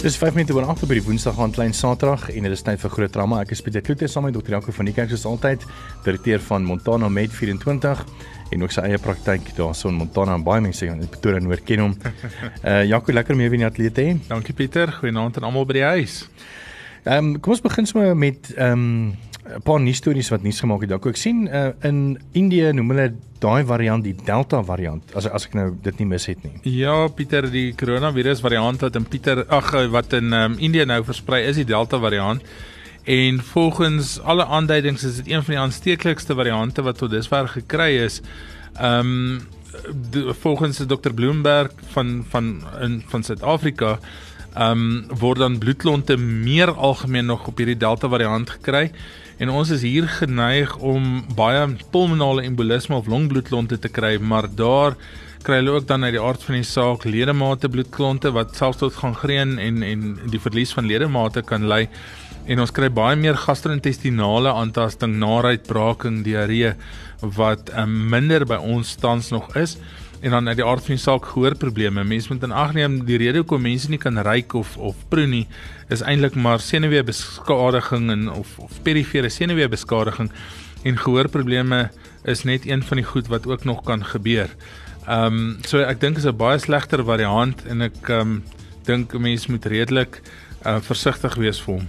Dis 5 minute oor 8 op die Woensdag aand klein Saterdag en dit is tyd vir groot drama. Ek is Pieter Kloete saam met Dr. Jaco van die kerk soos altyd, direkteur van Montana Med 24 en ook sy eie praktyk daarso in Montana en baie mense in Pretoria Noord ken hom. Uh Jaco, lekker om jou weer in die ateljee te hê. Dankie Pieter, goeienaand aan almal by die huis. Ehm um, kom ons begin sommer met ehm um, 'n paar nuus stories wat nuus gemaak het. Ek sien uh, in Indië noem hulle daai variant die Delta variant. As as ek nou dit nie mis het nie. Ja, Pieter, die koronavirus variant wat in Pieter ag wat in um, Indië nou versprei is die Delta variant. En volgens alle aanduidings is dit een van die aansteeklikste variante wat tot dusver gekry is. Ehm um, volgens Dr Bloomberg van van in van Suid-Afrika um, word dan bloedklonte meer algemeen nog op hierdie Delta variant gekry en ons is hier geneig om baie pulmonale embolisme of longbloedklonte te kry, maar daar kry hulle ook dan uit die aard van die saak ledemate bloedklonte wat selfs tot gangreen en en die verlies van ledemate kan lei. En ons kry baie meer gastro-intestinale aantasting, naait, braaking, diarree wat um, minder by ons tans nog is en dan uit die aard van die saak gehoorprobleme. Mense moet in ag neem die rede hoekom mense nie kan ruik of of proe nie is eintlik maar senuweebeskadiging en of of perifere senuweebeskadiging en gehoorprobleme is net een van die goed wat ook nog kan gebeur. Ehm um, so ek dink is 'n baie slegter variant en ek ehm um, dink mense moet redelik uh, versigtig wees vir hom.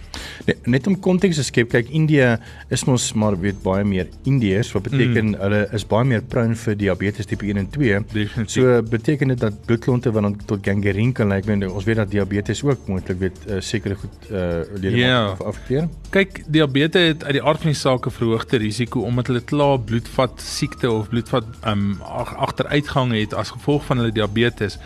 Net, net om konteks te skep, kyk Indië is mos maar weet baie meer Indiërs wat beteken mm. hulle is baie meer prone vir diabetes tipe 1 en 2. Definitief. So beteken dit dat bloedklonte wat dan tot gangreen kan lei. Ek meen ons weet dat diabetes ook moontlik weet uh, sekere goed uh lede yeah. afkeer. Kyk, diabetes het uit die aard van die saak 'n verhoogde risiko omdat hulle klaar bloedvat siekte of bloedvat um agteruitgang het as gevolg van hulle diabetes.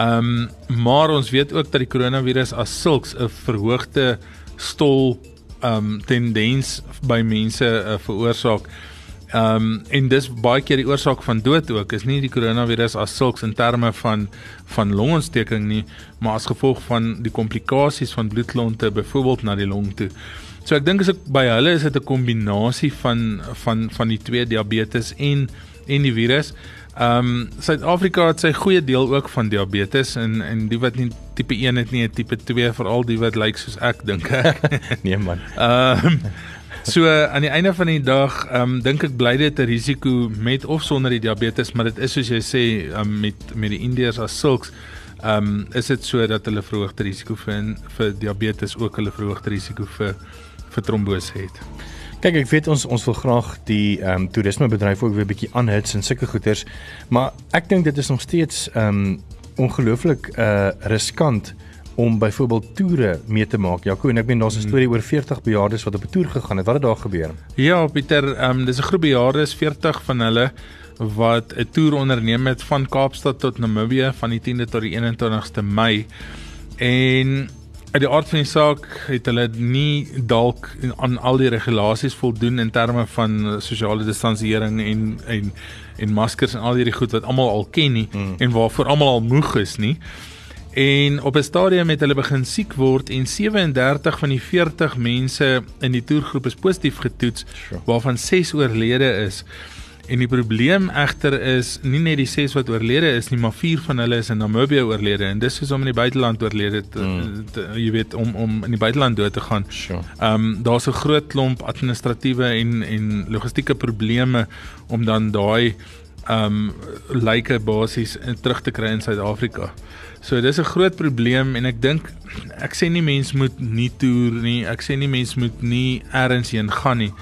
Ehm um, maar ons weet ook dat die koronavirus as sulks 'n verhoogde stol ehm um, tendens by mense uh, veroorsaak. Ehm um, en dis baie keer die oorsaak van dood ook. Is nie die koronavirus as sulks in terme van van longontsteking nie, maar as gevolg van die komplikasies van bloedklonte byvoorbeeld na die long toe. So ek dink as ek by hulle is dit 'n kombinasie van van van die twee diabetes en en die virus. Ehm um, Suid-Afrika het sy goeie deel ook van diabetes en en die wat nie tipe 1 het nie, tipe 2 veral die wat lyk soos ek dink ek. nee man. Ehm um, so aan die einde van die dag ehm um, dink ek bly dit 'n risiko met of sonder die diabetes, maar dit is soos jy sê um, met met die Indiërs as sulks ehm um, is dit so dat hulle verhoogde risiko vir vir diabetes ook hulle verhoogde risiko vir vir trombose het. Kyk, ek weet ons ons wil graag die ehm um, toerismebedryf ook weer bietjie aanhits en sulke goeders, maar ek dink dit is nog steeds ehm um, ongelooflik uh riskant om byvoorbeeld toere mee te maak. Jaco en ek meen daar's 'n storie oor 40 bejaardes wat op 'n toer gegaan het. Wat het daar gebeur? Ja, Pieter, ehm um, dis 'n groep bejaardes, 40 van hulle wat 'n toer onderneem het van Kaapstad tot Namibië van die 10de tot die 21ste Mei. En uit die aard van die saak het hulle nie dalk aan al die regulasies voldoen in terme van sosiale distansiering en en en maskers en al hierdie goed wat almal al ken nie mm. en waarvoor almal al moeg is nie. En op 'n stadium het hulle begin siek word en 37 van die 40 mense in die toergroep is positief getoets sure. waarvan 6 oorlede is. En die probleem egter is nie net die 6 wat oorlede is nie, maar 4 van hulle is in Namibië oorlede en dis is om in die buiteland oorlede te, mm. te, jy weet om om in die buiteland dood te gaan. Sure. Ehm um, daar's 'n groot klomp administratiewe en en logistieke probleme om dan daai ehm um, lyke basies terug te kry in Suid-Afrika. So dis 'n groot probleem en ek dink ek sê nie mense moet nie toer nie. Ek sê nie mense moet nie ergens heen gaan nie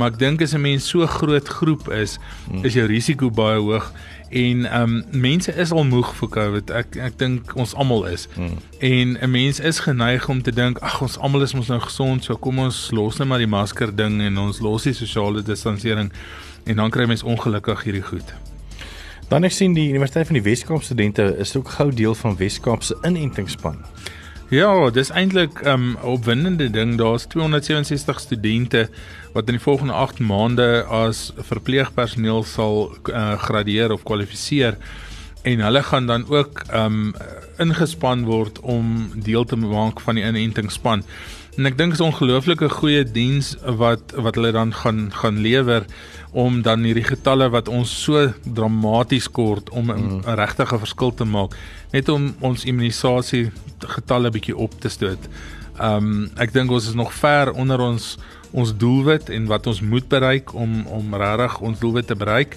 maar ek dink as 'n mens so groot groep is, hmm. is jou risiko baie hoog en ehm um, mense is al moeg vir COVID. Ek ek dink ons almal is. Hmm. En 'n mens is geneig om te dink, ag ons almal is mos nou gesond, so kom ons los net maar die masker ding en ons los die sosiale distansering en dan kry mense ongelukkig hierdie goed. Dan ek sien die Universiteit van die Weskaap studente is ook gou deel van Weskaap se inentingsspan. Ja, dis eintlik 'n um, opwindende ding. Daar's 267 studente wat in die volgende 8 maande as verpleegpersoneel sal uh, gradeer of kwalifiseer en hulle gaan dan ook um ingespan word om deel te maak van die inentingsspan. En ek dink is 'n ongelooflike goeie diens wat wat hulle dan gaan gaan lewer om dan hierdie getalle wat ons so dramaties kort om 'n mm. regtige verskil te maak net om ons immunisasie getalle bietjie op te stoot. Um ek dink ons is nog ver onder ons ons doelwit en wat ons moet bereik om om regtig ons doelwit te bereik.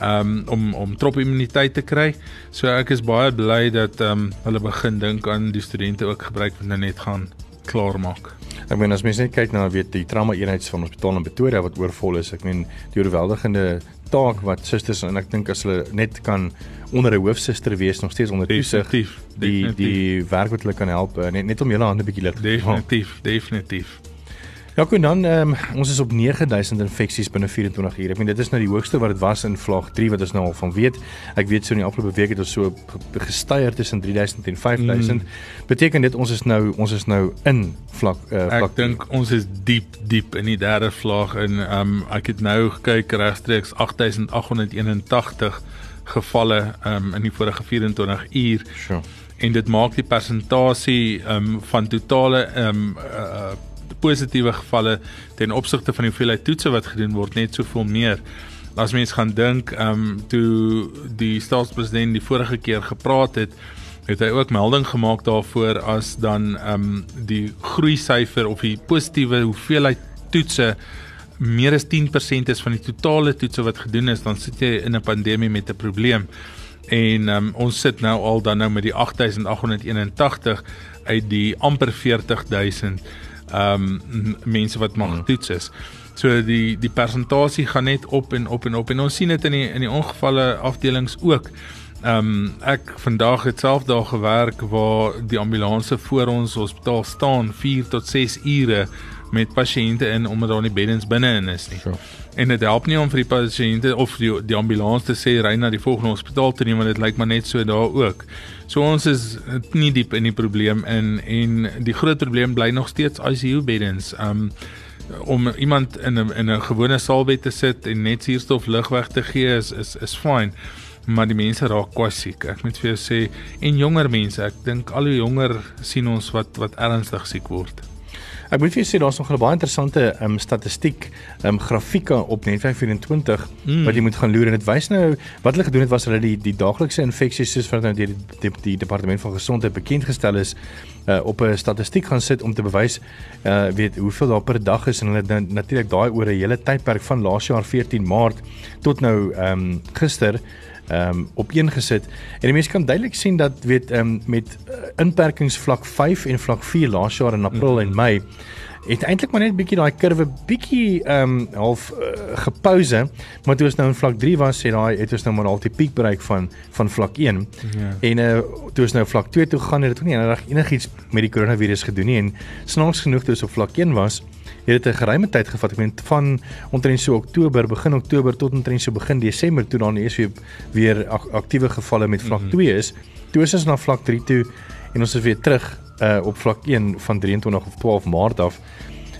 Um om om trop immuniteit te kry. So ek is baie bly dat um hulle begin dink aan die studente ook gebruik wat nou net gaan klaar maak. Ek meen as mens net kyk na weet die trauma eenhede van hospitaal in Pretoria wat oorvol is, ek meen die oorweldigende taak wat susters en ek dink as hulle net kan onder 'n hoofsuster wees nog steeds onder toesig die die werk wat hulle kan help eh, net net om julle hande bietjie lig. Definitief, definitief. Ja, goed dan um, ons is op 9000 infeksies binne 24 ure. Ek meen dit is nou die hoogste wat dit was in vlak 3 wat ons nou al van weet. Ek weet so in die afgelope week het ons so gestyg tussen 3000 en 5000. Mm. Beteken dit ons is nou ons is nou in vlak uh, vlak Ek dink ons is diep diep in die derde vlak en um, ek het nou gekyk regstreeks 8881 gevalle um, in die vorige 24 uur. Sure. En dit maak die persentasie um, van totale um, uh, positiewe gevalle ten opsigte van die hoeveelheid toetse wat gedoen word net soveel meer. As mens gaan dink, ehm um, toe die staatspresident die vorige keer gepraat het, het hy ook melding gemaak daarvoor as dan ehm um, die groei syfer of die positiewe hoeveelheid toetse meer as 10% is van die totale toetse wat gedoen is, dan sit jy in 'n pandemie met 'n probleem. En um, ons sit nou al dan nou met die 8881 uit die amper 40000 ehm um, mense wat mag hmm. toets is. So die die persentasie gaan net op en op en op en ons sien dit in die in die ongevalle afdelings ook. Ehm um, ek vandag het self daar gewerk waar die ambulanse voor ons hospitaal staan 4 tot 6 ure met pasiënte in omdat daar nie beddens binne in is nie. Sure. En dit help nie om vir die pasiënte of die die ambulans te sê ry na die volgende hospitaal toe nie want dit lyk maar net so daar ook. So ons is nie diep in die probleem in en die groot probleem bly nog steeds ICU beddens. Um om iemand in 'n in 'n gewone saalbed te sit en net suurstof lug weg te gee is is is fyn. Maar die mense raak kwai siek. Ek moet vir jou sê en jonger mense, ek dink al hoe jonger sien ons wat wat ernstig siek word. Ek moet vir julle sê daar's nog 'n baie interessante um, statistiek, um, grafieke op Net24 mm. wat jy moet gaan loer en dit wys nou wat hulle gedoen het was hulle die die daaglikse infeksies soos wat nou deur die, die, die departement van gesondheid bekend gestel is uh, op 'n statistiek gaan sit om te bewys uh weet hoeveel daar per dag is en hulle natuurlik daai oor 'n hele tydperk van laas jaar 14 Maart tot nou ehm um, gister ehm um, opeengesit en die mense kan duidelik sien dat weet ehm um, met uh, inperkings vlak 5 en vlak 4 laas jaar in April mm en Mei het eintlik maar net bietjie daai kurwe bietjie ehm um, half uh, gepouse maar toe ons nou in vlak 3 was het daai het ons nou maar al die piek bereik van van vlak 1 ja. en uh, toe ons nou vlak 2 toe gaan het dit ook nie enig enigiets met die koronavirus gedoen nie en snaaks genoeg toe ons op vlak 1 was het dit 'n geruime tyd gevat. Ek meen van omtrent so Oktober, begin Oktober tot omtrent so begin Desember toe dan eers weer weer aktiewe gevalle met vlak 2 mhm. is. Toe is ons na vlak 3 toe en ons is weer terug uh op vlak 1 van 23 of 12 Maart af.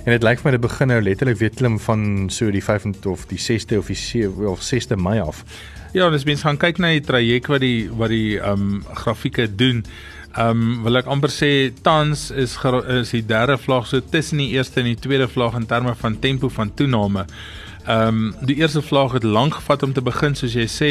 En dit lyk vir my dit begin nou letterlik weer klim van so die 5de of die 6de of die 7 of 6de Mei af. Ja, dis mens gaan kyk na die traject wat die wat die um grafieke doen. Ehm um, wil ek amper sê tans is is die derde vlak so tussen die eerste en die tweede vlak in terme van tempo van toename. Ehm um, die eerste vlak het lank gevat om te begin soos jy sê.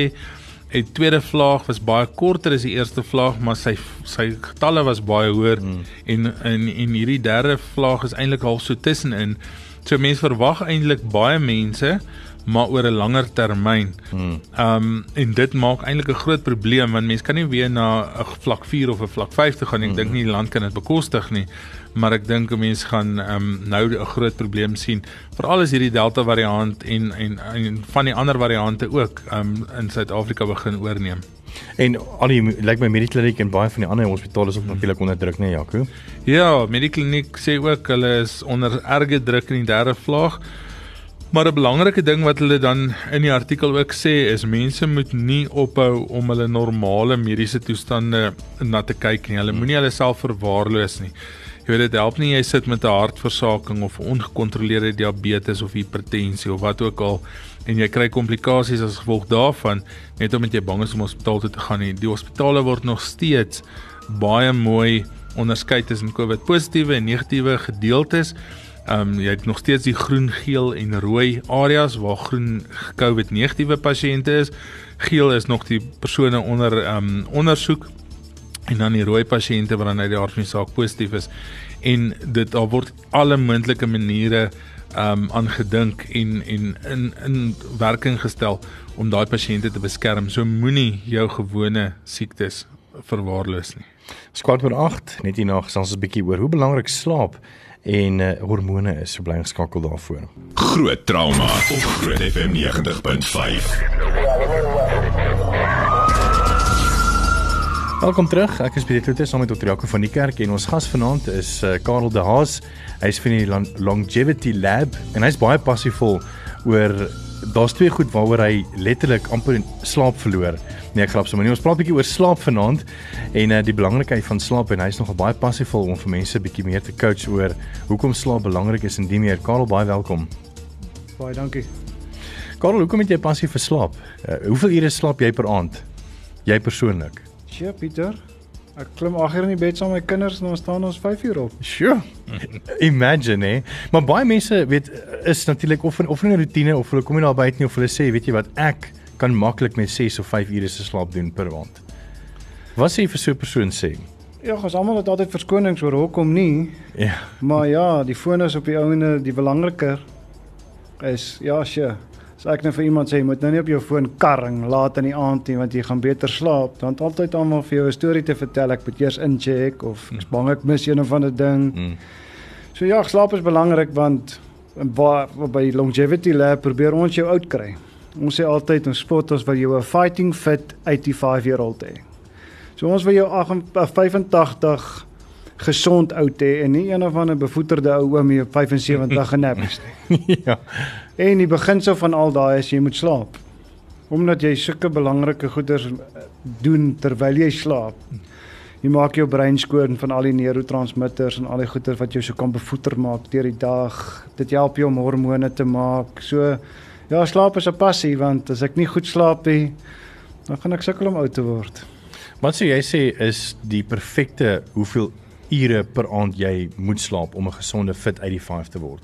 Die tweede vlak was baie korter as die eerste vlak, maar sy sy getalle was baie hoër mm. en in en hierdie derde vlak is eintlik half so tussenin. So mense verwag eintlik baie mense maar oor 'n langer termyn. Hmm. Ehm um, en dit maak eintlik 'n groot probleem want mense kan nie weer na 'n vlak 4 of 'n vlak 5 te gaan. Ek hmm. dink nie die land kan dit bekostig nie. Maar ek dink mense gaan ehm um, nou 'n groot probleem sien. Veral as hierdie Delta variant en, en en van die ander variante ook ehm um, in Suid-Afrika begin oorneem. En al die lyk like my Medikliniek en baie van die ander hospitale is ook hmm. natuurlik onder druk, nee Jaco. Ja, Medikliniek sê ook hulle is onder erge druk in die derde vlak Maar 'n belangrike ding wat hulle dan in die artikel ook sê is mense moet nie ophou om hulle normale mediese toestande na te kyk nie. Hulle moenie hulle self verwaarloos nie. Jy weet dit help nie jy sit met 'n hartversaking of ongekontroleerde diabetes of hipertensie of wat ook al en jy kry komplikasies as gevolg daarvan net omdat jy bang is om hospitaal toe te gaan nie. Die hospitale word nog steeds baie mooi onderskei tussen COVID positiewe en negatiewe gedeeltes. Ehm um, jy het nog steeds die groen, geel en rooi areas waar groen COVID negatiewe pasiënte is. Geel is nog die persone onder ehm um, ondersoek en dan die rooi pasiënte wat dan uit die aard van die saak positief is en dit daar word alle moontlike maniere ehm um, aangedink en en in in werking gestel om daai pasiënte te beskerm. So moenie jou gewone siektes verwaarloos nie. Skwart oor 8 net hierna gesels ons 'n bietjie oor hoe belangrik slaap en uh, hormone is. So bly geskakel daarvoor. Groot trauma op Groot FM 90.5. Welkom terug. Ek is Pieter Kloete saam met Dr. Jaco van die kerk en ons gas vanaand is uh, Karel De Haas. Hy's van die Longevity Lab en hy's baie passievol oor daar's twee goed waaroor hy letterlik amper slaap verloor. Nee, grap sommer nie. Ons praat 'n bietjie oor slaap vanaand en uh, die belangrikheid van slaap en hy's nogal baie passievol om vir mense 'n bietjie meer te coach oor hoekom slaap belangrik is en die meer. Karel, baie welkom. Baie dankie. Karel, hoekom het jy passie vir slaap? Uh, hoeveel ure slaap jy per aand? Jy persoonlik? Sjoe, Pieter. Ek klim agter in die bed saam met my kinders en ons staan ons 5 uur op. Sjoe. Imagine, hè. Maar baie mense weet is natuurlik of of 'n rotine of hulle kom nie daar buite nie of hulle sê, weet jy wat, ek kan maklik met 6 of 5 ure se slaap doen per aand. Wat sê jy vir so 'n persoon sê? Ja, ons almal het altyd verskonings oor hoekom nie. Ja. Maar ja, die foon is op die ouene die belangriker is ja, sjoe. As ek net vir iemand sê jy moet nou nie op jou foon karring laat in die aand nie want jy gaan beter slaap, dan het altyd almal vir jou 'n storie te vertel. Ek moet eers incheck of ek's bang ek mis een of ander ding. Mm. So ja, slaap is belangrik want by by Longevity Lab probeer ons jou oud kry. Ons sê altyd ons spot ons wil jou 'n fighting fit 85 year old hê. So ons wil jou 85 gesond oud hê en nie een of ander bevoeterde ou oom hier op 75 genap is nie. ja. En die beginsel van al daai is jy moet slaap. Omdat jy sulke belangrike goeders doen terwyl jy slaap. Jy maak jou brein skoon van al die neurotransmitters en al die goeders wat jou so kan bevoeter maak deur die dag. Dit help jou om hormone te maak. So ja, slaap is 'n passie want as ek nie goed slaap nie, dan gaan ek sukkel om oud te word. Wat sou jy sê is die perfekte hoeveel ure per aand jy moet slaap om 'n gesonde fit 85 te word?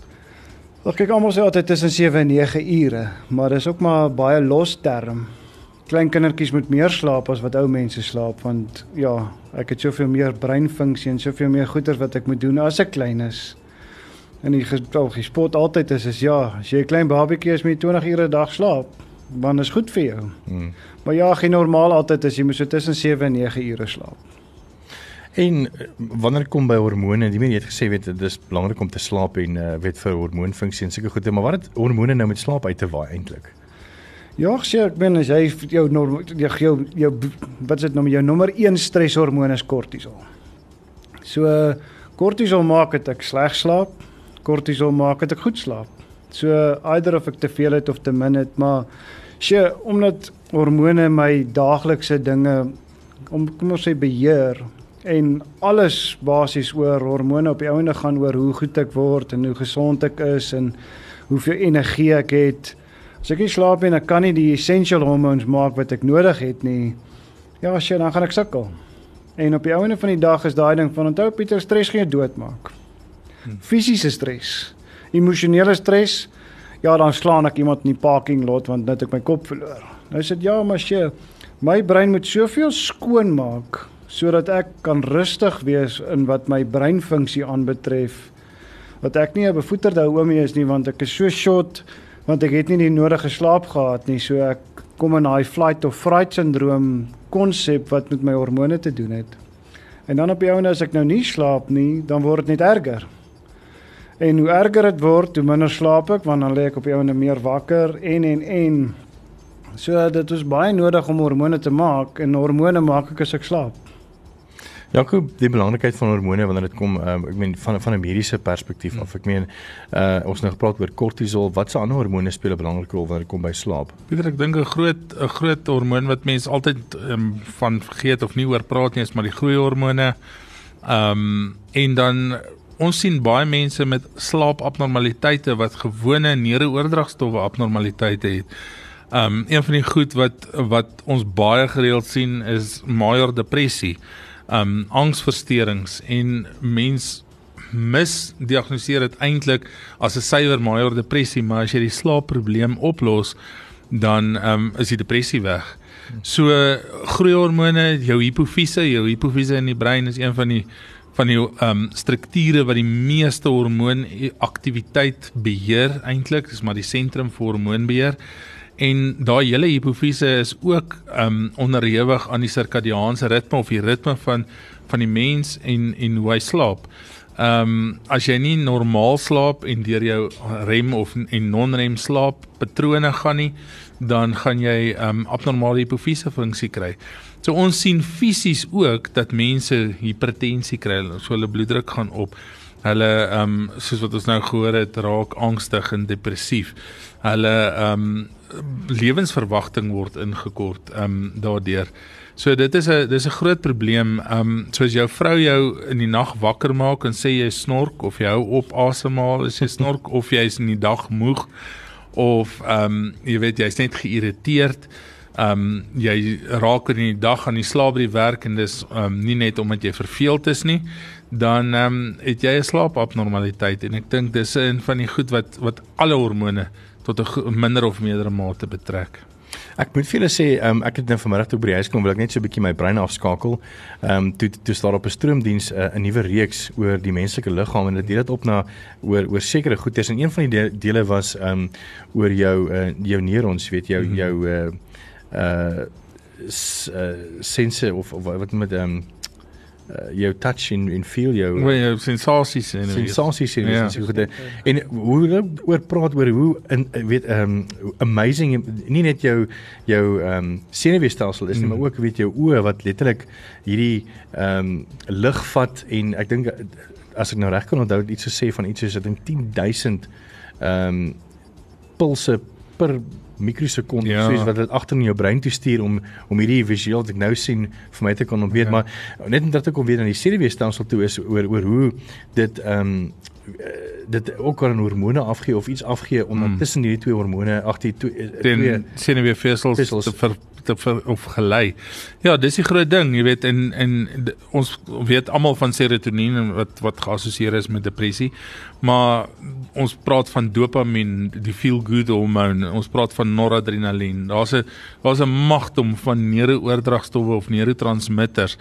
Wel kyk almal sê altyd tussen 7 en 9 ure, maar dis ook maar baie los term. Klein kindertjies moet meer slaap as wat ou mense slaap want ja, ek het soveel meer breinfunksie en soveel meer goeders wat ek moet doen as ek klein is. En die gestel gespot altyd is is ja, as jy 'n klein babatjie is met 20 ure 'n dag slaap, dan is goed vir jou. Hmm. Maar ja, geen normaal altyd is jy moet so tussen 7 en 9 ure slaap. En eh, wanneer kom by hormone? Die mense het gesê weet dit is belangrik om te slaap en uh, weet vir hormoonfunksie en sulke goede, maar wat het hormone nou met slaap uit te waai eintlik? Ja, sê ek ben as jy jou jou jou, jou wat is dit nou jou nommer 1 streshormoon is kortisol. So kortisol maak dit ek sleg slaap. Kortisol maak dit ek goed slaap. So either of ek te veel het of te min het, maar sê omdat hormone my daaglikse dinge om kom ons sê beheer en alles basies oor hormone op die ouene gaan oor hoe goed ek word en hoe gesond ek is en hoeveel energie ek het. As ek nie slaap nie, dan kan nie die essential hormones maak wat ek nodig het nie. Ja, sjoe, dan gaan ek sukkel. En op die ouene van die dag is daai ding van onthou Pieter stres gaan jou doodmaak. Hm. Fisiese stres, emosionele stres, ja, dan slaan ek iemand in die parking lot want net ek my kop verloor. Nou sê ja, maar sjoe, my brein moet soveel skoon maak sodat ek kan rustig wees in wat my breinfunksie aanbetref. Dat ek nie 'n bevoeterde oomie is nie want ek is so short want ek het nie die nodige slaap gehad nie. So ek kom in daai flight of fright syndroom konsep wat met my hormone te doen het. En dan op die ouene as ek nou nie slaap nie, dan word dit net erger. En hoe erger dit word, hoe minder slaap ek want dan lê ek op die ouene meer wakker en en en so dit is baie nodig om hormone te maak en hormone maak ek as ek slaap. Jakob, die belangrikheid van hormone wanneer dit kom, um, ek meen van van 'n mediese perspektief af. Ek meen uh ons nou gepraat oor kortisol, wat se ander hormone speel 'n belangrike rol wanneer dit kom by slaap? Pieter, ek dink 'n groot 'n groot hormoon wat mense altyd um, van vergeet of nie oor praat nie, is maar die groeihormone. Ehm um, en dan ons sien baie mense met slaapabnormaliteite wat gewone neuroordragstowwe abnormaliteite het. Um een van die goed wat wat ons baie gereeld sien is major depressie. Um angsversteurings en mens misdiagnoseer dit eintlik as 'n suiwer major depressie, maar as jy die slaapprobleem oplos, dan um is die depressie weg. So groeihormone, jou hipofise, jou hipofise in die brein is een van die van die um strukture wat die meeste hormoonaktiwiteit beheer eintlik, dis maar die sentrum vir hormoonbeheer en daai hele hipofise is ook um onderhewig aan die sirkadiaanse ritme of die ritme van van die mens en en hoe hy slaap. Um as jy nie normaal slaap en deur jou rem of en non-rem slaap patrone gaan nie, dan gaan jy um abnormale hipofise funksie kry. So ons sien fisies ook dat mense hipertensie kry, so hulle bloeddruk gaan op. Hulle ehm um, soos wat ons nou gehoor het, raak angstig en depressief. Hulle ehm um, lewensverwagting word ingekort ehm um, daardeur. So dit is 'n dis 'n groot probleem. Ehm um, soos jou vrou jou in die nag wakker maak en sê jy snork of jy hou op asemhaal as jy snork of jy is in die dag moeg of ehm um, jy weet jy's net geïrriteerd. Ehm um, jy raak in die dag aan die slaap by die werk en dis ehm um, nie net omdat jy verveeld is nie dan ehm um, het jy 'n slaapabnormaliteit en ek dink dis 'n van die goed wat wat alle hormone tot 'n minder of meerdere mate betrek. Ek moet vir julle sê, um, ek het nou vanmiddag toe by die huis kom, wil ek net so 'n bietjie my brein afskakel. Ehm um, toe toe staan op 'n stroomdiens eh, 'n uh, nuwe reeks oor die menslike liggaam en dit deel dit op na oor oor sekere goedes en een van die de dele was ehm um, oor jou uh, jou neurons, weet jou mm -hmm. jou uh uh, uh sense of, of wat met ehm um, uh, jou touch en en feel jou uh, jou sensasies en sensasies en ja. so goed en hoe hulle oor praat oor hoe in weet um amazing nie net jou jou um senuweestelsel is nie mm. maar ook weet jou oë wat letterlik hierdie um lig vat en ek dink as ek nou reg kan onthou iets gesê van iets soos ek dink 10000 um pulse per mikrosekonde ja. soos wat dit agter in jou brein toe stuur om om hierdie visueel wat ek nou sien vir my te kon ontweet ja. maar net omdat ek kom weer aan die senuweestelsel toe is oor oor hoe dit ehm um, dit ook aan hormone afgee of iets afgee om hmm. tussen hierdie twee hormone ag die twee twee senuweefesels te ver, te ver, of gelei. Ja, dis die groot ding, jy weet en en ons weet almal van serotonien wat wat geassosieer is met depressie. Maar ons praat van dopamien, die feel good hormone. Ons praat van noradrenalien. Daar's 'n daar's 'n magdom van neurooordragstowwe of neurotransmitters.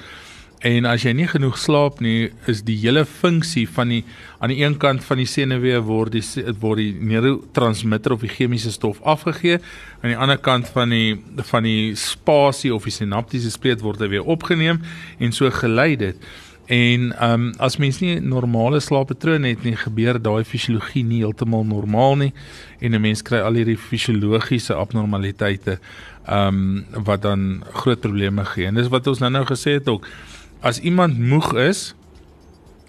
En as jy nie genoeg slaap nie, is die hele funksie van die aan die een kant van die senuwee word die word die neurotransmitter of die chemiese stof afgegee, aan die ander kant van die van die spasie of die sinaptiese spleet word hy weer opgeneem en so gelei dit. En ehm um, as mens nie normale slaappatrone het nie, gebeur daai fisiologie nie heeltemal normaal nie en 'n mens kry al hierdie fisiologiese abnormaliteite ehm um, wat dan groot probleme gee. En dis wat ons nou-nou gesê het ook as iemand moeg is,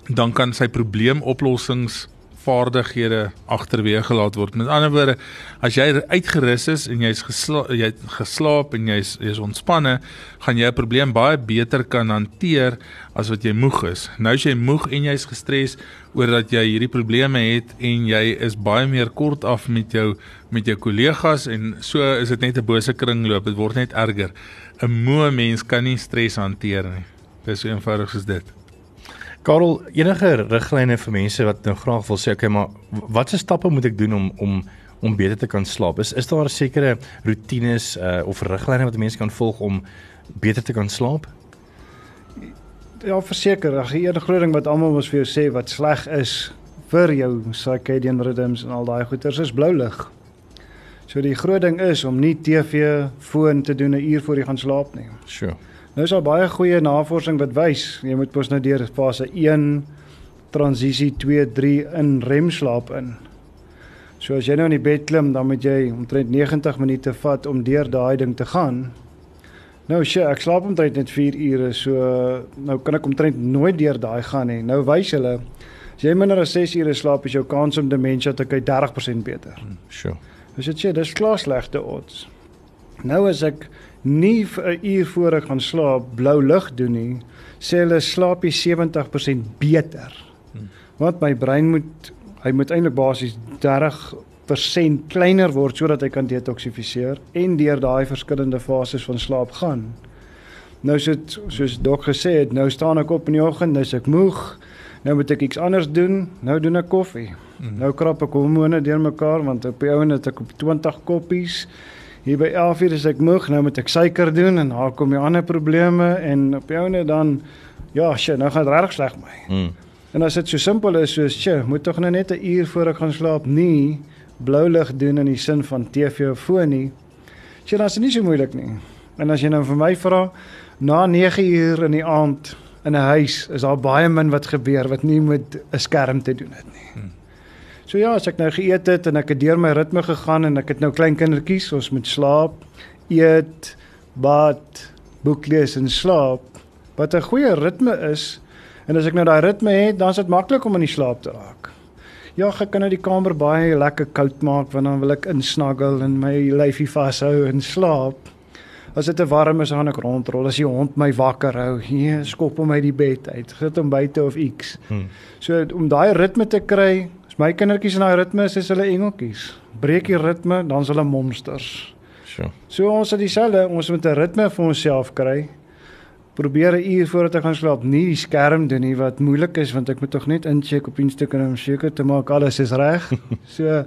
dan kan sy probleemoplossings vaardighede agterweë gelaat word. Met ander woorde, as jy uitgerus is en jy's gesla jy het geslaap en jy's jy's ontspanne, gaan jy 'n probleem baie beter kan hanteer as wat jy moeg is. Nou as jy moeg en jy's gestres oor dat jy hierdie probleme het en jy is baie meer kort af met jou met jou kollegas en so is dit net 'n bose kringloop. Dit word net erger. 'n Moe mens kan nie stres hanteer nie. Dis so eenvoudig soos dit. Karel, enige riglyne vir mense wat nou graag wil sê, okay, maar watse stappe moet ek doen om om om beter te kan slaap? Is is daar sekere rotines uh, of riglyne wat mense kan volg om beter te kan slaap? Ja, verseker, ag die enige groot ding wat almal mos vir jou sê wat sleg is vir jou circadian rhythms en al daai goeters is blou lig. So die groot ding is om nie TV, foon te doen 'n uur voor jy gaan slaap nie. Sure. Nou is daar baie goeie navorsing wat wys jy moet mos nou deur fase 1 transisie 2 3 in REM slaap in. So as jy nou in die bed klim, dan moet jy omtrent 90 minute vat om deur daai ding te gaan. Nou sjoe, ek slaap omtrent net 4 ure, so nou kan ek omtrent nooit deur daai gaan nie. Nou wys hulle as jy minder as 6 ure slaap, is jou kans om demensie te kry 30% beter. Sjoe. As dit sê, dis klaar slegte odds. Nou as ek nie vir 'n uur voor ek gaan slaap blou lig doen nie, sê hulle slaap jy 70% beter. Want my brein moet hy moet eintlik basies 30% kleiner word sodat hy kan detoksifiseer en deur daai verskillende fases van slaap gaan. Nou sit soos dok gesê het, nou staan ek op in die oggend, nou is ek moeg. Nou moet ek iets anders doen. Nou doen ek koffie. Mm. Nou krap ek hormone deurmekaar want op die ouene het ek op 20 koppies. Hier by 11:00 is ek moeg, nou moet ek suiker doen en daar kom die ander probleme en op die ouene dan ja, shit, nou gaan dit regtig sleg met my. Mm. En as dit so simpel is soos, "Sjoe, moet tog nou net 'n uur voor ek gaan slaap nie blou lig doen in die sin van TV of foon nie." Sjoe, dan is dit nie so moeilik nie. En as jy nou vir my vra, na 9 uur in die aand in 'n huis is daar baie min wat gebeur wat nie met 'n skerm te doen het nie. Hmm. So ja, as ek nou geëet het en ek het deur my ritme gegaan en ek het nou klein kindertjies, ons moet slaap, eet, bad, boek lees en slaap. Wat 'n goeie ritme is en as ek nou daai ritme het, dan is dit maklik om in die slaap te raak. Ja, ek kan nou die kamer baie lekker koud maak want dan wil ek insnaggel en my lyfie vashou en slaap. As dit te warm is, gaan ek rondrol. As die hond my wakker hou, hier skop hom uit die bed uit. Sit hom buite of iets. Hmm. So om daai ritme te kry, my kindertjies in daai ritme is, is hulle engeltjies. Breek die ritme, dan is hulle monsters. Sjoe. So ons het dieselfde, ons moet 'n ritme vir onsself kry. Probeer 'n uur voordat ek gaan slaap nie die skerm doen nie wat moeilik is want ek moet tog net incheck op Instagram om seker te maak alles is reg. so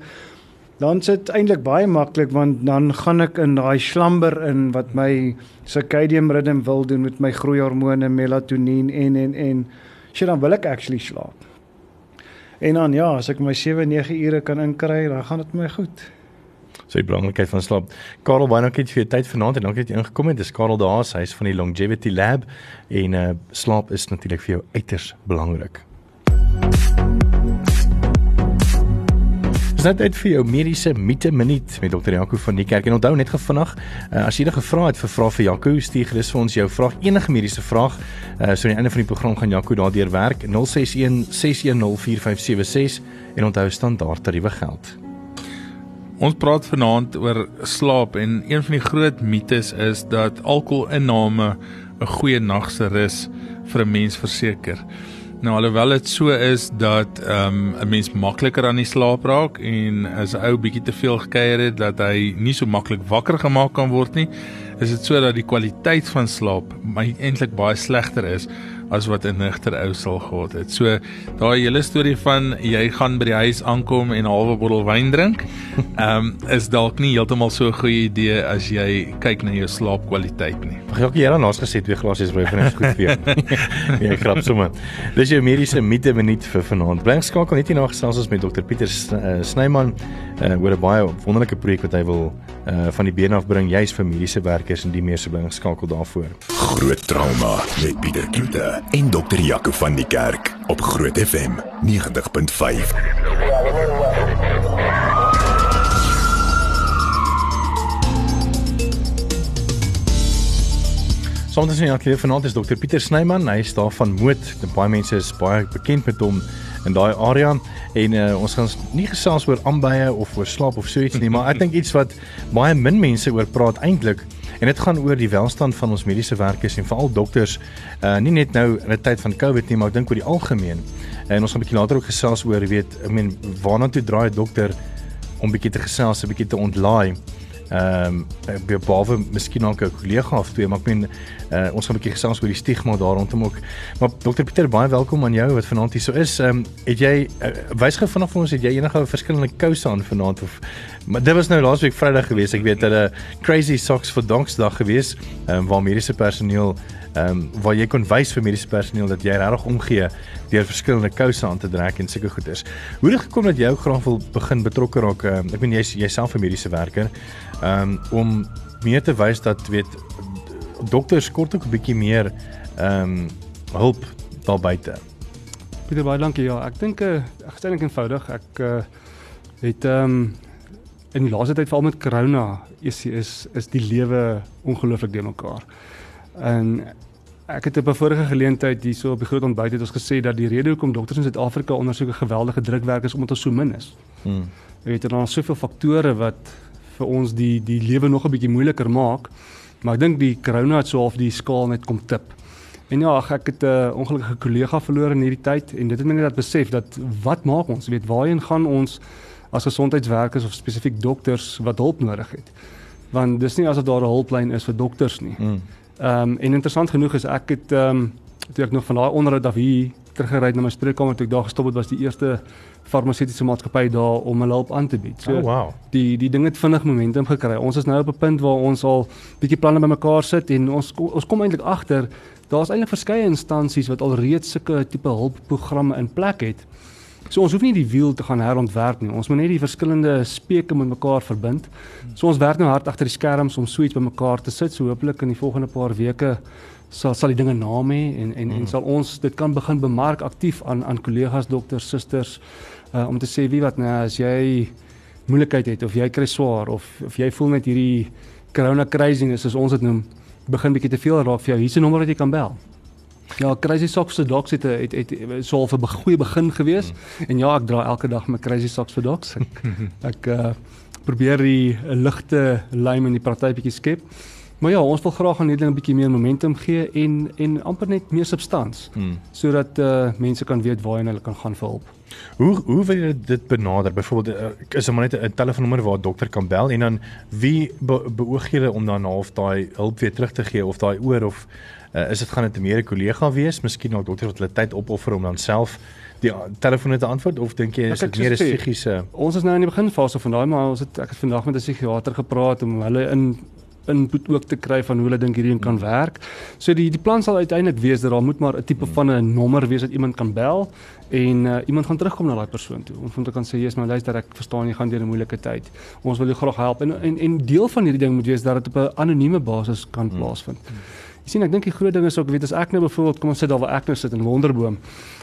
dan sit eintlik baie maklik want dan gaan ek in daai slumber in wat my circadian rhythm wil doen met my groeihormone melatonien en en en so dan wil ek actually slaap. En dan ja, as ek my 7 9 ure kan inkry, dan gaan dit my goed. So die belangrikheid van slaap. Karel, baie dankie vir jou tyd vanaand en dankie dat jy ingekom het. Dis Karel Daas, hy's van die Longevity Lab en uh slaap is natuurlik vir jou uiters belangrik. Dis net uit vir jou mediese mite minuut met dokter Jaco van die kerk. En onthou net gevinnig, uh, as jy enige vrae het vir vrae vir Jaco, stuur gerus vir ons jou vraag, enige mediese vraag. Uh, so aan die einde van die program gaan Jaco daardeur werk 061 610 4576 en onthou standaard tariewe geld. Ons praat vanaand oor slaap en een van die groot mites is dat alkoholinname 'n goeie nag se rus vir 'n mens verseker. Nou alhoewel dit so is dat ehm, 'n um, mens makliker aan die slaap raak en as 'n ou bietjie te veel gekuier het dat hy nie so maklik wakker gemaak kan word nie, is dit so dat die kwaliteit van slaap eintlik baie slegter is as wat 'n nigter ou sal gehad het. So daai hele storie van jy gaan by die huis aankom en 'n halwe bottel wyn drink, ehm um, is dalk nie heeltemal so 'n goeie idee as jy kyk na jou slaapkwaliteit nie. Ag jy ook hier aan ons gesê twee glasies wyn is goed vir jou. nee, grap sommer. Dis jou mediese mite minuut vir vanaand. Bly skakel net hier na gesels ons met dokter Pieter eh, Snyman uh, oor 'n baie wonderlike projek wat hy wil uh, van die been af bring juis vir mediese werkers en die meer se bly skakel daarvoor. Groot trauma met Pieter Kloete en dokter Jaco van die kerk op Groot FM 90.5. Sondag se jakkie vanaand is dokter Pieter Snyman, hy is daar van Moot. Baie mense is baie bekend met hom in daai area en uh, ons gaan nie gesels oor aanbye of oor slaap of so iets nie, maar ek dink iets wat baie min mense oor praat eintlik En dit gaan oor die welstand van ons mediese werkers en veral dokters, uh nie net nou in 'n tyd van COVID nie, maar ek dink oor die algemeen. En ons gaan 'n bietjie later ook gesels oor, weet, ek meen, waarna toe draai 'n dokter om bietjie te gesels, 'n bietjie te ontlaai. Ehm um, behalwe miskien ook 'n kollega of twee, maar ek meen uh, ons gaan 'n bietjie gesels oor die stigma daar rondom ook. Maar dokter Pieter, baie welkom aan jou wat vanaand hier so is. Ehm um, het jy uh, wys gou vanaand vir ons het jy enige verskillende kouse aan vanaand of maar dit was nou laasweek Vrydag gewees. Ek weet hulle crazy socks vir Donkersdag gewees, ehm um, waar mediese personeel ehm um, waar jy kon wys vir mediese personeel dat jy regtig omgee deur verskillende kouse aan te trek en sulke goeders. Hoe het gekom dat jy ook graag wil begin betrokke raak? Uh, ek meen jy's jyself 'n mediese werker. Ehm um, om meer te wys dat weet dokters kort ook 'n bietjie meer ehm um, hulp daar buite. Pieter baie dankie. Ja, ek dink uh, ek sê net eenvoudig, ek uh, het ehm um, in die laaste tyd veral met corona is is is die lewe ongelooflik deur mekaar. En ek het op 'n vorige geleentheid hierso op die groot ontbyt het ons gesê dat die rede hoekom dokters in Suid-Afrika onder so 'n geweldige drukwerk is omdat ons so min is. Hmm. Jy weet daar is soveel faktore wat vir ons die die lewe nog 'n bietjie moeiliker maak. Maar ek dink die corona het so half die skaal net kom tip. En ja, ek het 'n uh, ongelukkige kollega verloor in hierdie tyd en dit het my net laat besef dat wat maak ons? Jy weet waarheen gaan ons as gesondheidswerkers of spesifiek dokters wat hulp nodig het? Want dis nie asof daar 'n hulplyn is vir dokters nie. Hmm. Ehm um, en interessant genoeg is ek het ehm um, toe ek nog van daai onderhoud af hier teruggery na my spreekkamer toe ek daar gestop het was die eerste farmaseutiese maatskappy daar om hulle hulp aan te bied. So oh, wow. die die ding het vinnig momentum gekry. Ons is nou op 'n punt waar ons al bietjie planne bymekaar sit en ons ons kom eintlik agter daar's eintlik verskeie instansies wat al reeds sulke tipe hulpprogramme in plek het. So ons hoef nie die wiel te gaan herontwerp nie. Ons moet net die verskillende speke met mekaar verbind. So ons werk nou hard agter die skerms om so iets bymekaar te sit. So hopelik in die volgende paar weke sal sal die dinge naam hê en en en sal ons dit kan begin bemark aktief aan aan kollegas, dokters, susters uh, om te sê wie wat nou as jy moeilikheid het of jy kry swaar of of jy voel met hierdie corona craziness soos ons dit noem, begin bietjie te veel raak vir jou. Hier's 'n nommer wat jy kan bel. Ja, Crazy Socks se docs het het, het, het so 'n goeie begin gewees. Mm. En ja, ek dra elke dag my Crazy Socks vir docs. Ek, ek uh, probeer die ligte lyn in die praktyk bietjie skep. Maar ja, ons wil graag aan hierdie ding 'n bietjie meer momentum gee en en amper net meer substans mm. sodat uh, mense kan weet waarheen hulle kan gaan vir hulp. Hoe hoe wil jy dit benader? Byvoorbeeld uh, is daar maar net 'n telefoonnommer waar 'n dokter kan bel en dan wie be beoog jy om dan half daai hulp weer terug te gee of daai oor of uh, is dit gaan dit meer 'n kollega wees, miskien dalk dokter wat hulle tyd opoffer om dan self die telefoon te antwoord of dink jy is dit meer 'n psigiese Ons is nou in die beginfase van daai maar ons het ek het vandag met 'n psigiater gepraat om hulle in input ook te kry van hoe hulle dink hierdie kan werk. So die die plan sal uiteindelik wees dat daar moet maar 'n tipe van 'n nommer wees dat iemand kan bel en uh, iemand gaan terugkom na daai persoon toe. Ons moet kan sê jy's maar luister ek verstaan jy gaan deur 'n moeilike tyd. Ons wil jou graag help en en en deel van hierdie ding moet wees dat dit op 'n anonieme basis kan hmm. Jy sien ek dink die groot ding is ook weet as ek nou byvoorbeeld kom ons sit daar waar ek nou sit in Wonderboom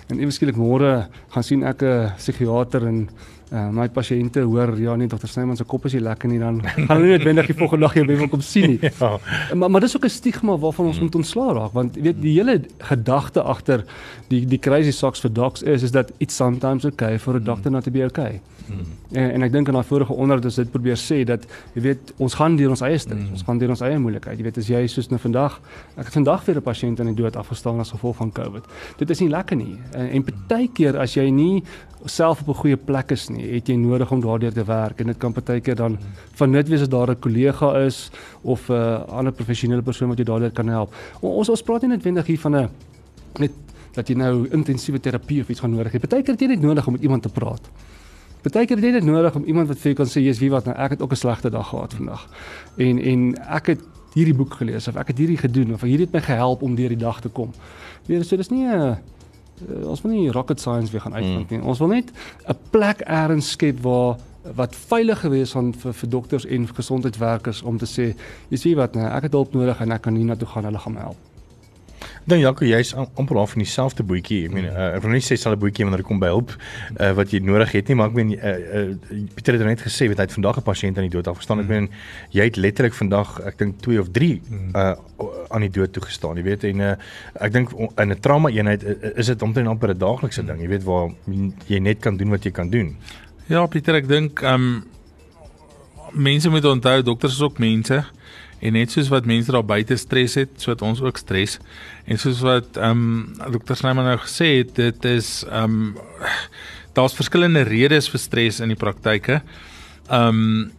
en ewe skielik môre gaan sien ek 'n psigiater en Uh, my pasiënte hoor ja nee dokter Snyman se kop is nie lekker nie dan gaan hulle net wendig die volgende dag weer wil kom sien nie. ja. Maar maar dis ook 'n stigma waarvan ons moet ontslaa raak want jy weet die hele gedagte agter die die crazy socks vir docs is is dat it's sometimes okay for a doctor not to be okay. Hmm. En, en ek dink in daai vorige onderhoud het dit probeer sê dat jy weet ons gaan deur ons eie stres, hmm. ons gaan deur ons eie moeilikheid. Jy weet as jy soos nou vandag, ek het vandag weer 'n pasiënt in die dood afgestaan as gevolg van COVID. Dit is nie lekker nie. En, en partykeer as jy nie self op 'n goeie plek is nie, het jy nodig om daardeur te werk en dit kan partykeer dan van net wees as daar 'n kollega is of 'n uh, ander professionele persoon wat jou daardeur kan help. Ons ons praat nie netwendig hier van 'n net dat jy nou intensiewe terapie of iets gaan nodig hê. Partykeer het jy net nodig om met iemand te praat. Partykeer het jy net nodig om iemand wat vir jou kan sê, "Jy's wie wat nou, ek het ook 'n slegte dag gehad vandag." En en ek het hierdie boek gelees of ek het hierdie gedoen of hierdie het my gehelp om deur die dag te kom. Weer so dis nie 'n uh, ons wil nie rocket science weer gaan uitvind mm. nie. Ons wil net 'n plek eers skep waar wat veilig gewees van vir, vir dokters en gesondheidswerkers om te sê, jy sien wat, nee, ek het hulp nodig en ek kan hier na toe gaan, hulle gaan my help. Dan Jaco, jy's amper half van dieselfde boetjie. Ek meen uh, ek wil nie sê selfe boetjie wanneer dit kom by hulp uh, wat jy nodig het nie, maar ek meen uh, uh, Pieter het net gesê weet hy het vandag 'n pasiënt aan die dood afgestaan. Ek meen jy het letterlik vandag ek dink 2 of 3 uh, aan die dood toegestaan, jy weet en uh, ek dink in 'n trauma eenheid is dit omtrent amper 'n daaglikse ding, jy weet waar jy net kan doen wat jy kan doen. Ja, Pieter, ek dink ehm um, mense moet onthou dokters is ook mense. En net soos wat mense daar buite stres het, so het ons ook stres. En soos wat ehm um, Dr. Snyman nou gesê het, dit is ehm um, daar's verskillende redes vir stres in die praktyke. Ehm um,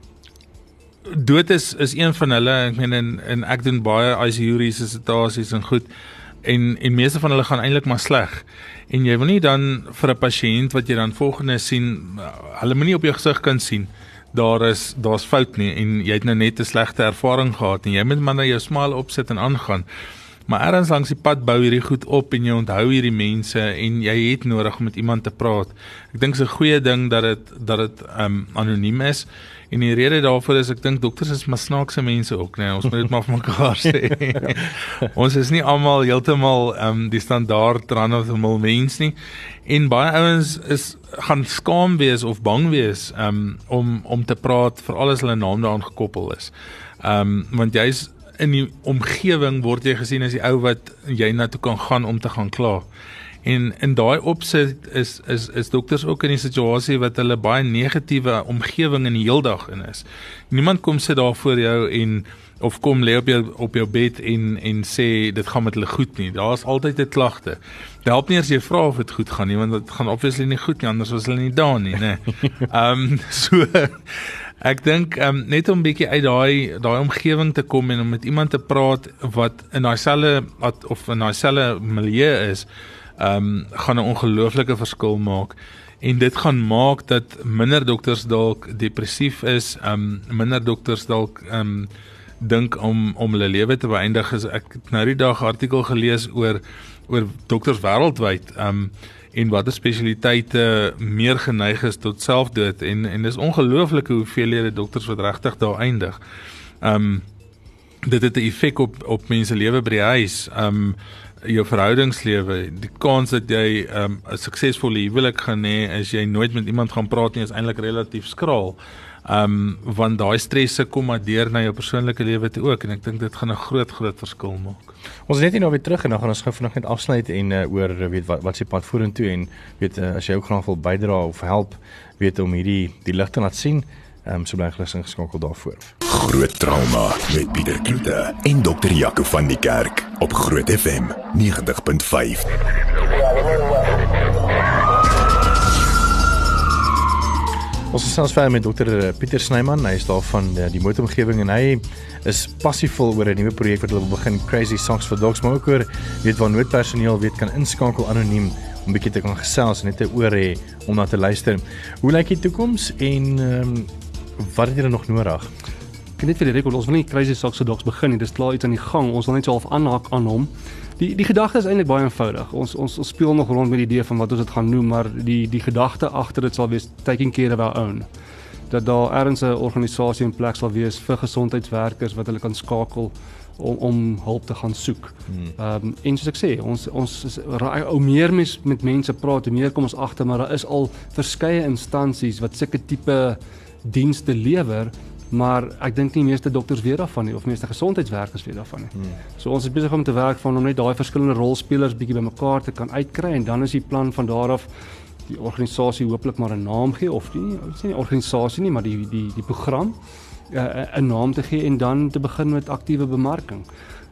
dood is is een van hulle. Ek meen en, en ek doen baie ICU resusitasies en goed. En en meeste van hulle gaan eintlik maar sleg. En jy wil nie dan vir 'n pasiënt wat jy dan volgende sien, hulle moenie op jou gesig kan sien daar is daar's fout nie en jy het nou net 'n slegte ervaring gehad en jy moet maar nou jou smaal opsit en aangaan. Maar ergens langs die pad bou hierdie goed op en jy onthou hierdie mense en jy het nodig om met iemand te praat. Ek dink dit is 'n goeie ding dat dit dat dit um anoniem is. En die rede daarvoor is ek dink dokters is maar snaakse mense ook, nee, ons moet dit maar vir mekaar sê. ons is nie almal heeltemal um die standaard run of the mill mens nie. En baie ouens is gaan skaam wees of bang wees um om om te praat vir alles hulle naam daaraan gekoppel is. Um want jy's in die omgewing word jy gesien as die ou wat jy na toe kan gaan om te gaan kla. En in daai opsit is is is dokters ook in 'n situasie wat hulle baie negatiewe omgewing in die heeldag in is. Niemand kom sit daar voor jou en of kom lê op jou op jou bed en en sê dit gaan met hulle goed nie. Daar's altyd 'n klagte. Dit help nie as jy vra of dit goed gaan nie want dit gaan obviously nie goed nie anders was hulle nie daar nie, nê. Ehm um, so Ek dink um, net om 'n bietjie uit daai daai omgewing te kom en om met iemand te praat wat in daai selfe of in daai selfe milieu is, ehm um, gaan 'n ongelooflike verskil maak en dit gaan maak dat minder dokters dalk depressief is, ehm um, minder dokters dalk ehm um, dink om om hulle lewe te beëindig. Ek het nou die dag artikel gelees oor oor dokters wêreldwyd. Ehm um, en watter spesialiteite meer geneig is tot selfdood en en dis ongelooflike hoeveelhede dokters wat regtig daar eindig. Um dit het 'n effek op op mense lewe by die huis. Um jou verhoudingslewe, die kans dat jy um 'n suksesvolle huwelik gaan hê as jy nooit met iemand gaan praat nie is eintlik relatief skraal. Um want daai stresse kom maar deur na jou persoonlike lewe toe ook en ek dink dit gaan 'n groot groot verskil maak. Ons net hier nou weer terug en dan gaan ons gou vanaand net afsluit en uh, oor weet wat wat se pad vorentoe en weet uh, as jy ook graag wil bydra of help weet om hierdie die lig te laat sien. Ehm um, so bly gerus ingeskakel daarvoor. Groot trauma met Pieter Kloete en dokter Jaco van die Kerk op Groot FM 90.5. Ons is selfs verder met dokter eh, Pieter Snyman, hy is daar van die, die motoromgewing en hy is passievol oor 'n nuwe projek wat hulle wil begin Crazy Socks for Dogs maar ook oor weet waar noodpersoneel weet kan inskakel anoniem om bietjie te kan gesels en net 'n oor hê om na te luister. Hoe lyk die toekoms en ehm um, wat het julle nog nodig? Ek net vir die rekord, ons wil nie Crazy Socks for Dogs begin nie. Dis klaar iets aan die gang. Ons wil net so half aanhaak aan hom. Die die gedagte is eintlik baie eenvoudig. Ons ons ons speel nog rond met die idee van wat ons dit gaan noem, maar die die gedagte agter dit sal wees taking care of our own. Dat daar ergens 'n organisasie in plek sal wees vir gesondheidswerkers wat hulle kan skakel om om hulp te gaan soek. Hmm. Ehm um, en soos ek sê, ons ons ou meer mes, met mense praat, hoe meer kom ons agter maar daar is al verskeie instansies wat sulke tipe dienste lewer maar ek dink nie meeste dokters weet daarvan nie of meeste gesondheidswerkers weet daarvan nie. Hmm. So ons is besig om te werk van om net daai verskillende rolspelers bietjie bymekaar te kan uitkry en dan is die plan van daar af die organisasie hooplik maar 'n naam gee of nie, ons sê nie organisasie nie, maar die die die program uh, 'n naam te gee en dan te begin met aktiewe bemarking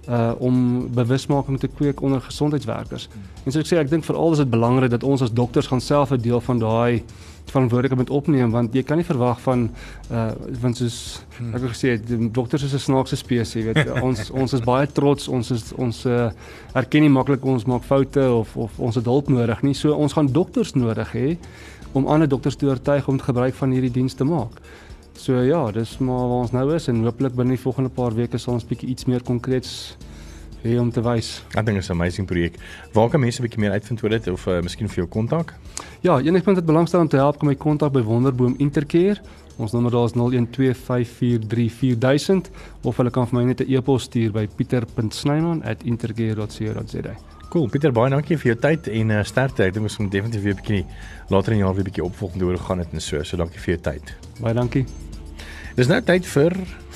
uh om bewusmaking te kweek onder gesondheidswerkers. Hmm. En so ek sê ek dink veral is dit belangrik dat ons as dokters gaan self 'n deel van daai verantwoordelikheid moet opneem want jy kan nie verwag van uh want soos hmm. ek het gesê die dokters is 'n snaakse spesies weet ons ons is baie trots ons is ons uh, erken nie maklik ons maak foute of of ons het hulp nodig nie so ons gaan dokters nodig hê om ander dokters te oortuig om gebruik van hierdie diens te maak. So ja, dis maar waar ons nou is en hopelik binne die volgende paar weke sal ons bietjie iets meer konkreets hê om te wys. Ek dink dit is 'n amazing projek. Waar kan mense 'n bietjie meer uitvind oor dit of uh, miskien vir jou kontak? Ja, enigpunt wat belangstel om te help, kan my kontak by Wonderboom Intercare. Ons nommer daar is 0125434000 of hulle kan vir my net 'n e-pos stuur by pieter.snyman@intercare.co.za. Cool, Pieter, baie dankie vir jou tyd en uh, sterkte. Ek dink ons moet definitief weer 'n bietjie later in die jaar weer 'n bietjie opvolg oor hoe gaan dit en so. So dankie vir jou tyd. Baie dankie. Dis nou tyd vir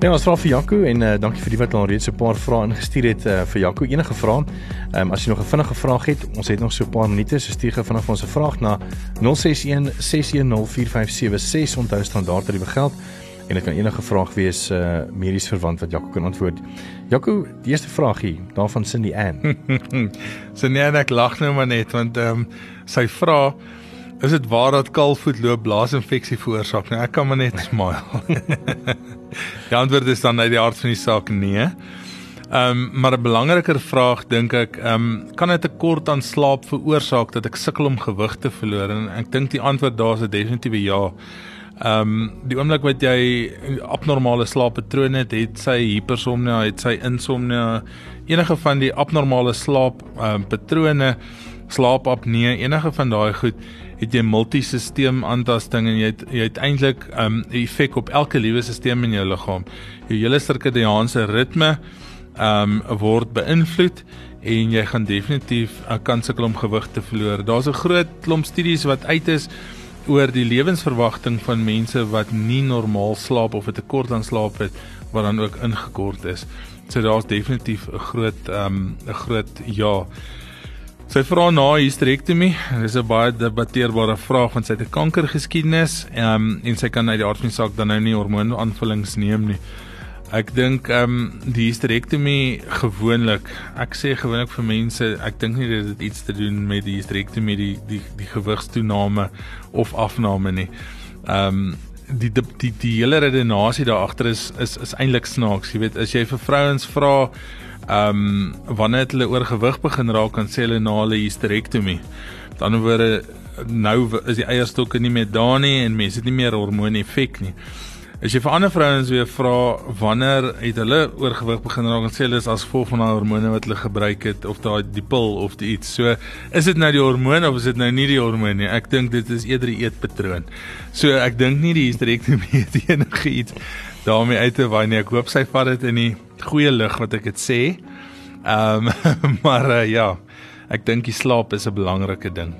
Ja, ons vra vir Jaco en uh, dankie vir die wat al reeds 'n paar vrae ingestuur het uh, vir Jaco. Enige vrae? Ehm um, as jy nog 'n vinnige vraag het, ons het nog so 'n paar minute, so stuur gou vinnig ons 'n vraag na 061 6104576. Onthou standaard tariewe geld en dit kan enige vraag wees uh medies verwant wat Jaco kan antwoord. Jaco, die eerste vraag hier, daarvan Cindy Ann. Cindy Ann, ek lag nou maar net want ehm um, sy vra Is dit waar dat kalfvoetloop blaasinfeksie veroorsaak? Nee, ek kan maar net smile. die antwoord is dan uit die aard van die saak nee. Ehm um, maar 'n belangriker vraag dink ek, ehm um, kan 'n tekort aan slaap veroorsaak dat ek sukkel om gewig te verloor? En ek dink die antwoord daar is 'n definitiewe ja. Ehm um, die oomblik wat jy abnormale slaappatrone het, het sy hipersomnia, het sy insomnia, enige van die abnormale slaap ehm um, patrone, slaapapnee, enige van daai goed het jy multisisteem aantasting en jy het jy het eintlik 'n um, effek op elke liewe stelsel in jou liggaam. Jou hele sirkadiaanse ritme ehm um, word beïnvloed en jy gaan definitief 'n uh, kans sukkel om gewig te verloor. Daar's 'n groot klomp studies wat uit is oor die lewensverwagting van mense wat nie normaal slaap of 'n tekort aan slaap het wat dan ook ingekort is. So daar's definitief 'n groot ehm um, 'n groot ja. Sy vra na hysterektomie. Dis 'n baie debatteerbare vraag want sy het 'n kankergeskiedenis um, en sy kan uit die aard van die saak dan nou nie hormoonaanvullings neem nie. Ek dink ehm um, die hysterektomie gewoonlik, ek sê gewoonlik vir mense, ek dink nie dit het iets te doen met die hysterektomie die die die gewigstoename of afname nie. Ehm um, die, die die die hele redenasie daar agter is is is eintlik snaaks, jy weet, as jy vir vrouens vra ehm um, wanneer het hulle oorgewig begin raak en sê hulle na hulle hysterektomie. Dan word nou is die eierstokke nie meer daar nie en mense het nie meer hormoon effek nie. As jy vir ander vrouens weer vra wanneer het hulle oorgewig begin raak en sê hulle is as gevolg van daai hormone wat hulle gebruik het of daai die pil of die iets. So is dit nou die hormoon of is dit nou nie die hormoon nie? Ek dink dit is eerder die eetpatroon. So ek dink nie die hysterektomie het enige iets daarmee uit te waai nie. Ek hoop sy vat dit in die goeie lig wat ek dit sê. Ehm um, maar uh, ja, ek dink die slaap is 'n belangrike ding.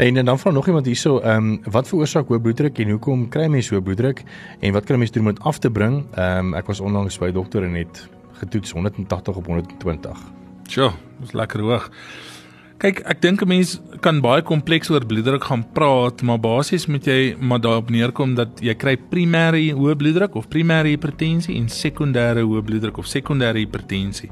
En, en dan vra nog iemand hierso, ehm um, wat veroorsaak hoë bloeddruk en hoekom kry mense hoë bloeddruk en wat kan mense doen om dit af te bring? Ehm um, ek was onlangs by 'n dokter en het getoets 180 op 120. Sjoe, dis lekker hoog. Kyk, ek dink 'n mens kan baie kompleks oor bloeddruk gaan praat, maar basies moet jy maar daarop neerkom dat jy kry primêre hoë bloeddruk of primêre hipertensie en sekondêre hoë bloeddruk of sekondêre hipertensie.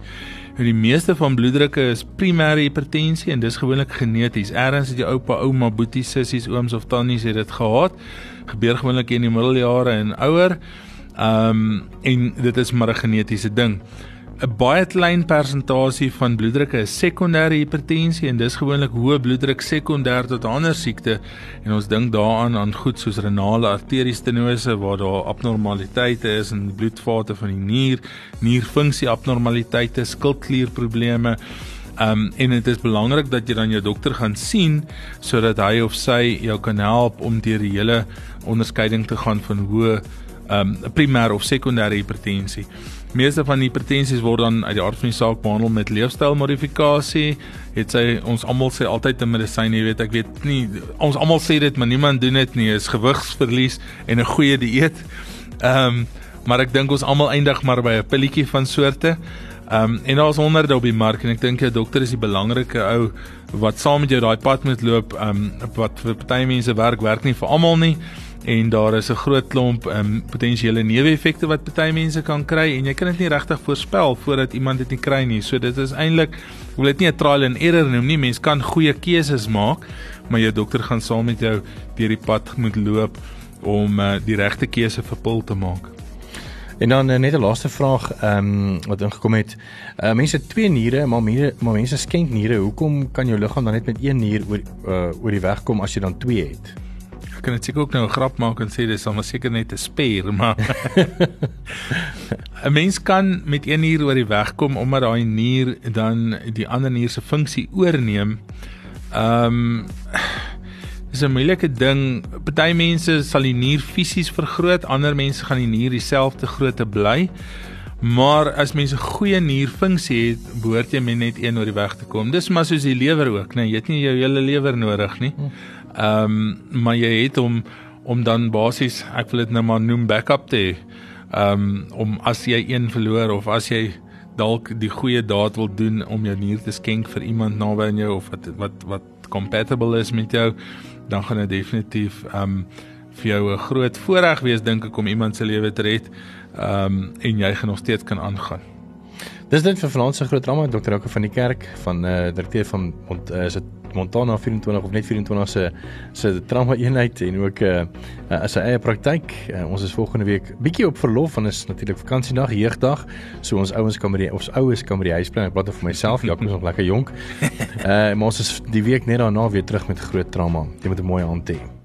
Nou die meeste van bloeddrukke is primêre hipertensie en dis gewoonlik geneties. Eerens het jy oupa, ouma, boetie, sissies, ooms of tannies het dit gehad. Gebeur gewoonlik in die middeljare en ouer. Ehm um, en dit is maar 'n genetiese ding. 'n baie klein persentasie van bloeddrukke is sekondêre hipertensie en dis gewoonlik hoë bloeddruk sekondêr tot ander siekte en ons dink daaraan aan goed soos renale arteriestenose waar daar abnormaliteite is in die bloedvate van die nier, nierfunksie abnormaliteite, skildklierprobleme. Um en dit is belangrik dat jy dan jou dokter gaan sien sodat hy of sy jou kan help om deur die hele onderskeiding te gaan van hoë um primêre of sekondêre hipertensie. Meeste van die hipertensies word dan uit die aard van die saak behandel met leefstylmodifikasie. Het sy ons almal sê altyd 'n medisyn, jy weet, ek weet nie ons almal sê dit, maar niemand doen dit nie. Is gewigsverlies en 'n goeie dieet. Ehm, um, maar ek dink ons almal eindig maar by 'n pilletjie van soorte. Ehm um, en daar's honderde op die mark en ek dink 'n dokter is die belangrike ou wat saam met jou daai pad moet loop. Ehm um, wat vir party mense werk, werk nie vir almal nie en daar is 'n groot klomp um, potensiële neeweffekte wat party mense kan kry en jy kan dit nie regtig voorspel voordat iemand dit nie kry nie. So dit is eintlik ek wil dit nie 'n trial and error noem nie. Mens kan goeie keuses maak, maar jou dokter gaan saam met jou deur die pad moet loop om uh, die regte keuse vir pil te maak. En dan uh, net 'n laaste vraag ehm um, wat ingekom het. Uh, mense twee niere, maar mense maar mense skenk niere. Hoekom kan jou liggaam dan net met een nier oor uh, oor die weg kom as jy dan twee het? Ek kan net seker ook nou 'n grap maak en sê dis dan seker net 'n spier, maar 'n mens kan met een nier oor die weg kom omdat daai nier dan die ander nier se funksie oorneem. Ehm um, dis 'n moeilike ding. Party mense sal die nier fisies vergroot, ander mense gaan die nier dieselfde grootte bly. Maar as mense goeie nierfunksie het, behoort jy net een oor die weg te kom. Dis maar soos die lewer ook, nee, jy het nie jou hele lewer nodig nie. Hm. Ehm um, maar jy het om om dan basies ek wil dit nou maar noem backup te hê. Ehm um, om as jy een verloor of as jy dalk die goeie daad wil doen om jou nier te skenk vir iemand naby aan jou of wat wat wat compatible is met jou, dan gaan dit definitief ehm um, vir jou 'n groot voorreg wees dink ek om iemand se lewe te red. Ehm um, en jy gaan nog steeds kan aangaan. Dis dit vir vanaand se groot drama Dr. Ouke van die kerk van eh uh, direkteur van ont, uh, is dit Montana 24 of net 24 se se trauma eenheid en ook 'n uh, uh, sy eie praktyk. Uh, ons is volgende week bietjie op verlof want is natuurlik vakansiedag, jeugdag. So ons ouens kan by die ons oues kan by die huis bly. Ek praat vir myself, Jacques is nog lekker jonk. Uh, maar ons is die week net daarna weer terug met groot trauma. Jy moet 'n mooi aand hê.